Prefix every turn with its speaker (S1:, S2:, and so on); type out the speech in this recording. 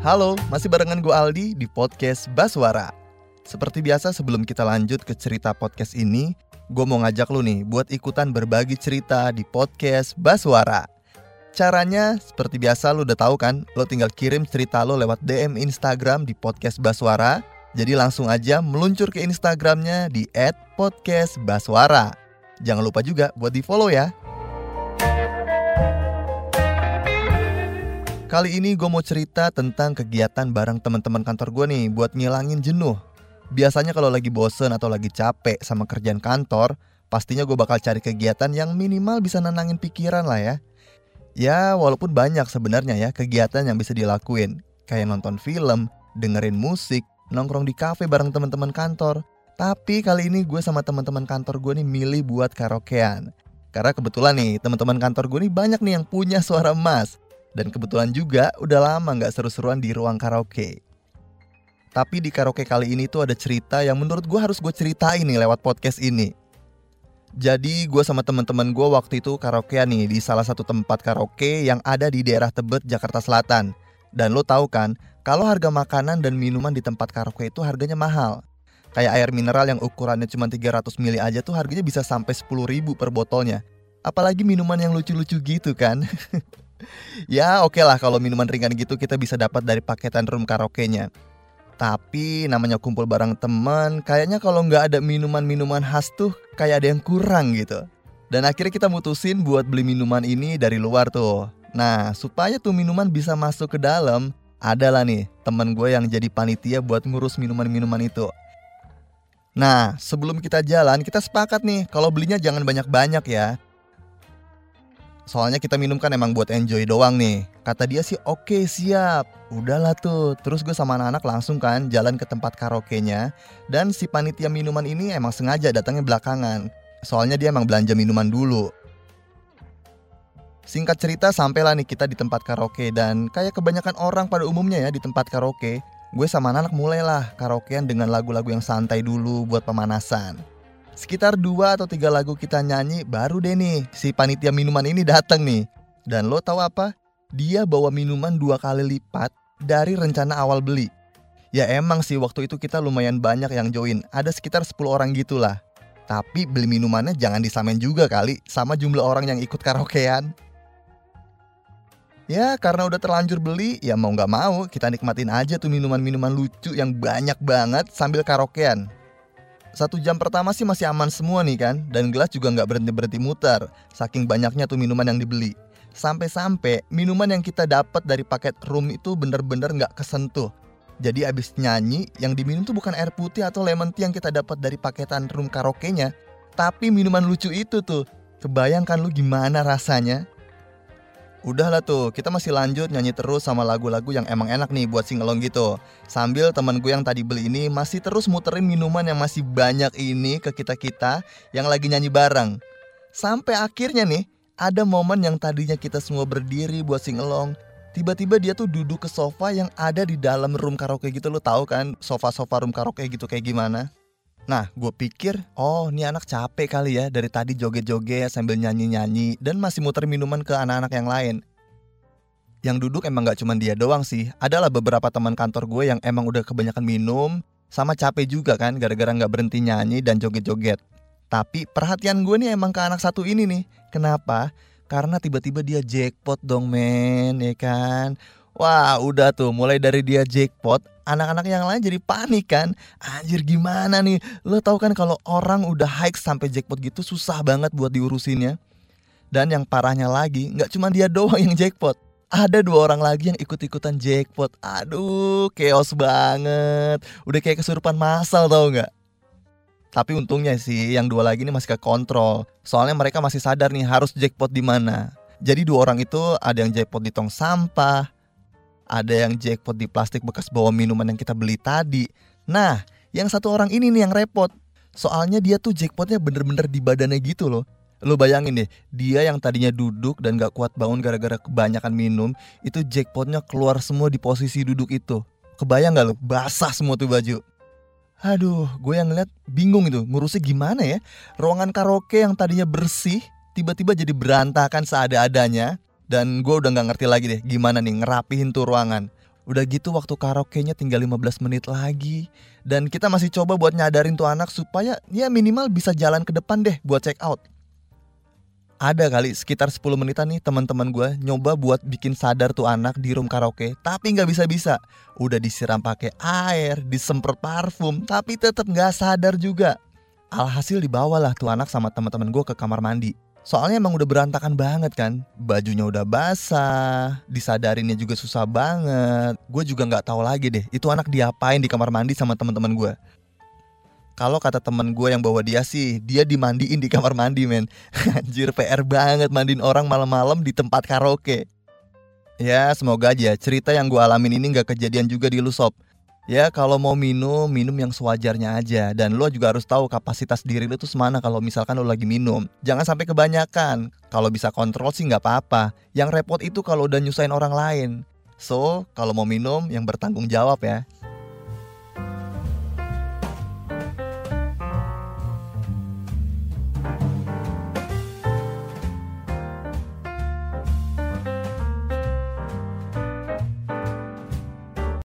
S1: Halo, masih barengan gue Aldi di podcast Baswara. Seperti biasa sebelum kita lanjut ke cerita podcast ini, gue mau ngajak lu nih buat ikutan berbagi cerita di podcast Baswara. Caranya seperti biasa lu udah tahu kan, lo tinggal kirim cerita lo lewat DM Instagram di podcast Baswara. Jadi langsung aja meluncur ke Instagramnya di @podcastbaswara. Jangan lupa juga buat di follow ya. Kali ini gue mau cerita tentang kegiatan bareng teman-teman kantor gue nih buat ngilangin jenuh. Biasanya kalau lagi bosen atau lagi capek sama kerjaan kantor, pastinya gue bakal cari kegiatan yang minimal bisa nenangin pikiran lah ya. Ya walaupun banyak sebenarnya ya kegiatan yang bisa dilakuin. Kayak nonton film, dengerin musik, nongkrong di kafe bareng teman-teman kantor. Tapi kali ini gue sama teman-teman kantor gue nih milih buat karaokean. Karena kebetulan nih teman-teman kantor gue nih banyak nih yang punya suara emas dan kebetulan juga udah lama nggak seru-seruan di ruang karaoke. Tapi di karaoke kali ini tuh ada cerita yang menurut gue harus gue ceritain nih lewat podcast ini. Jadi gue sama teman-teman gue waktu itu karaokean nih di salah satu tempat karaoke yang ada di daerah Tebet, Jakarta Selatan. Dan lo tahu kan, kalau harga makanan dan minuman di tempat karaoke itu harganya mahal. Kayak air mineral yang ukurannya cuma 300 ml aja tuh harganya bisa sampai 10 ribu per botolnya. Apalagi minuman yang lucu-lucu gitu kan. ya oke okay lah kalau minuman ringan gitu kita bisa dapat dari paketan room karaoke-nya. Tapi namanya kumpul bareng teman, kayaknya kalau nggak ada minuman-minuman khas tuh kayak ada yang kurang gitu. Dan akhirnya kita mutusin buat beli minuman ini dari luar tuh. Nah, supaya tuh minuman bisa masuk ke dalam, adalah nih teman gue yang jadi panitia buat ngurus minuman-minuman itu. Nah, sebelum kita jalan, kita sepakat nih kalau belinya jangan banyak-banyak ya. Soalnya kita minum kan emang buat enjoy doang nih. Kata dia sih oke okay, siap. Udahlah tuh. Terus gue sama anak-anak langsung kan jalan ke tempat karaoke-nya. Dan si panitia minuman ini emang sengaja datangnya belakangan. Soalnya dia emang belanja minuman dulu. Singkat cerita sampailah nih kita di tempat karaoke dan kayak kebanyakan orang pada umumnya ya di tempat karaoke, gue sama anak-anak mulailah karaokean dengan lagu-lagu yang santai dulu buat pemanasan. Sekitar dua atau tiga lagu kita nyanyi baru deh nih si panitia minuman ini datang nih. Dan lo tahu apa? Dia bawa minuman dua kali lipat dari rencana awal beli. Ya emang sih waktu itu kita lumayan banyak yang join, ada sekitar 10 orang gitulah. Tapi beli minumannya jangan disamain juga kali sama jumlah orang yang ikut karaokean. Ya karena udah terlanjur beli, ya mau nggak mau kita nikmatin aja tuh minuman-minuman lucu yang banyak banget sambil karaokean. Satu jam pertama sih masih aman semua nih kan Dan gelas juga nggak berhenti-berhenti muter Saking banyaknya tuh minuman yang dibeli. Sampai-sampai minuman yang kita dapat dari paket room itu bener-bener nggak kesentuh. Jadi abis nyanyi yang diminum tuh bukan air putih atau lemon tea yang kita dapat dari paketan room karaoke-nya Tapi minuman lucu itu tuh. Kebayangkan lu gimana rasanya? Udahlah tuh, kita masih lanjut nyanyi terus sama lagu-lagu yang emang enak nih buat singelong gitu. Sambil temen gue yang tadi beli ini masih terus muterin minuman yang masih banyak ini ke kita-kita yang lagi nyanyi bareng. Sampai akhirnya nih, ada momen yang tadinya kita semua berdiri buat singelong. Tiba-tiba dia tuh duduk ke sofa yang ada di dalam room karaoke gitu lo tahu kan sofa-sofa room karaoke gitu kayak gimana? Nah, gue pikir, oh ini anak capek kali ya dari tadi joget-joget sambil nyanyi-nyanyi dan masih muter minuman ke anak-anak yang lain. Yang duduk emang gak cuma dia doang sih, adalah beberapa teman kantor gue yang emang udah kebanyakan minum, sama capek juga kan gara-gara gak berhenti nyanyi dan joget-joget. Tapi perhatian gue nih emang ke anak satu ini nih. Kenapa? Karena tiba-tiba dia jackpot dong men, ya kan? Wah udah tuh mulai dari dia jackpot anak-anak yang lain jadi panik kan. Anjir gimana nih? Lo tau kan kalau orang udah hike sampai jackpot gitu susah banget buat diurusinnya. Dan yang parahnya lagi nggak cuma dia doang yang jackpot. Ada dua orang lagi yang ikut-ikutan jackpot. Aduh chaos banget. Udah kayak kesurupan masal tau nggak? Tapi untungnya sih yang dua lagi ini masih ke kontrol Soalnya mereka masih sadar nih harus jackpot di mana. Jadi dua orang itu ada yang jackpot di tong sampah, ada yang jackpot di plastik bekas bawa minuman yang kita beli tadi. Nah, yang satu orang ini nih yang repot. Soalnya dia tuh jackpotnya bener-bener di badannya gitu loh. Lo bayangin deh, dia yang tadinya duduk dan gak kuat bangun gara-gara kebanyakan minum, itu jackpotnya keluar semua di posisi duduk itu. Kebayang gak lo? Basah semua tuh baju. Aduh, gue yang ngeliat bingung itu, ngurusnya gimana ya? Ruangan karaoke yang tadinya bersih, tiba-tiba jadi berantakan seada-adanya. Dan gue udah gak ngerti lagi deh gimana nih ngerapihin tuh ruangan. Udah gitu waktu karaoke-nya tinggal 15 menit lagi. Dan kita masih coba buat nyadarin tuh anak supaya ya minimal bisa jalan ke depan deh buat check out. Ada kali sekitar 10 menitan nih teman-teman gue nyoba buat bikin sadar tuh anak di room karaoke tapi nggak bisa-bisa. Udah disiram pakai air disemprot parfum tapi tetap nggak sadar juga. Alhasil dibawalah tuh anak sama teman-teman gue ke kamar mandi Soalnya emang udah berantakan banget kan. Bajunya udah basah Disadarinnya juga susah banget. Gue juga nggak tahu lagi deh Itu anak diapain di kamar mandi sama teman-teman gue kalau kata temen gue yang bawa dia sih Dia dimandiin di kamar mandi men. Anjir PR banget mandiin orang malam-malam di tempat karaoke. Ya semoga aja cerita yang gue alamin ini gak kejadian juga di lu sob Ya kalau mau minum, minum yang sewajarnya aja. Dan lo juga harus tahu kapasitas diri lo tuh semana kalau misalkan lo lagi minum. Jangan sampai kebanyakan. Kalau bisa kontrol sih nggak apa-apa. Yang repot itu kalau udah nyusahin orang lain. So, kalau mau minum yang bertanggung jawab ya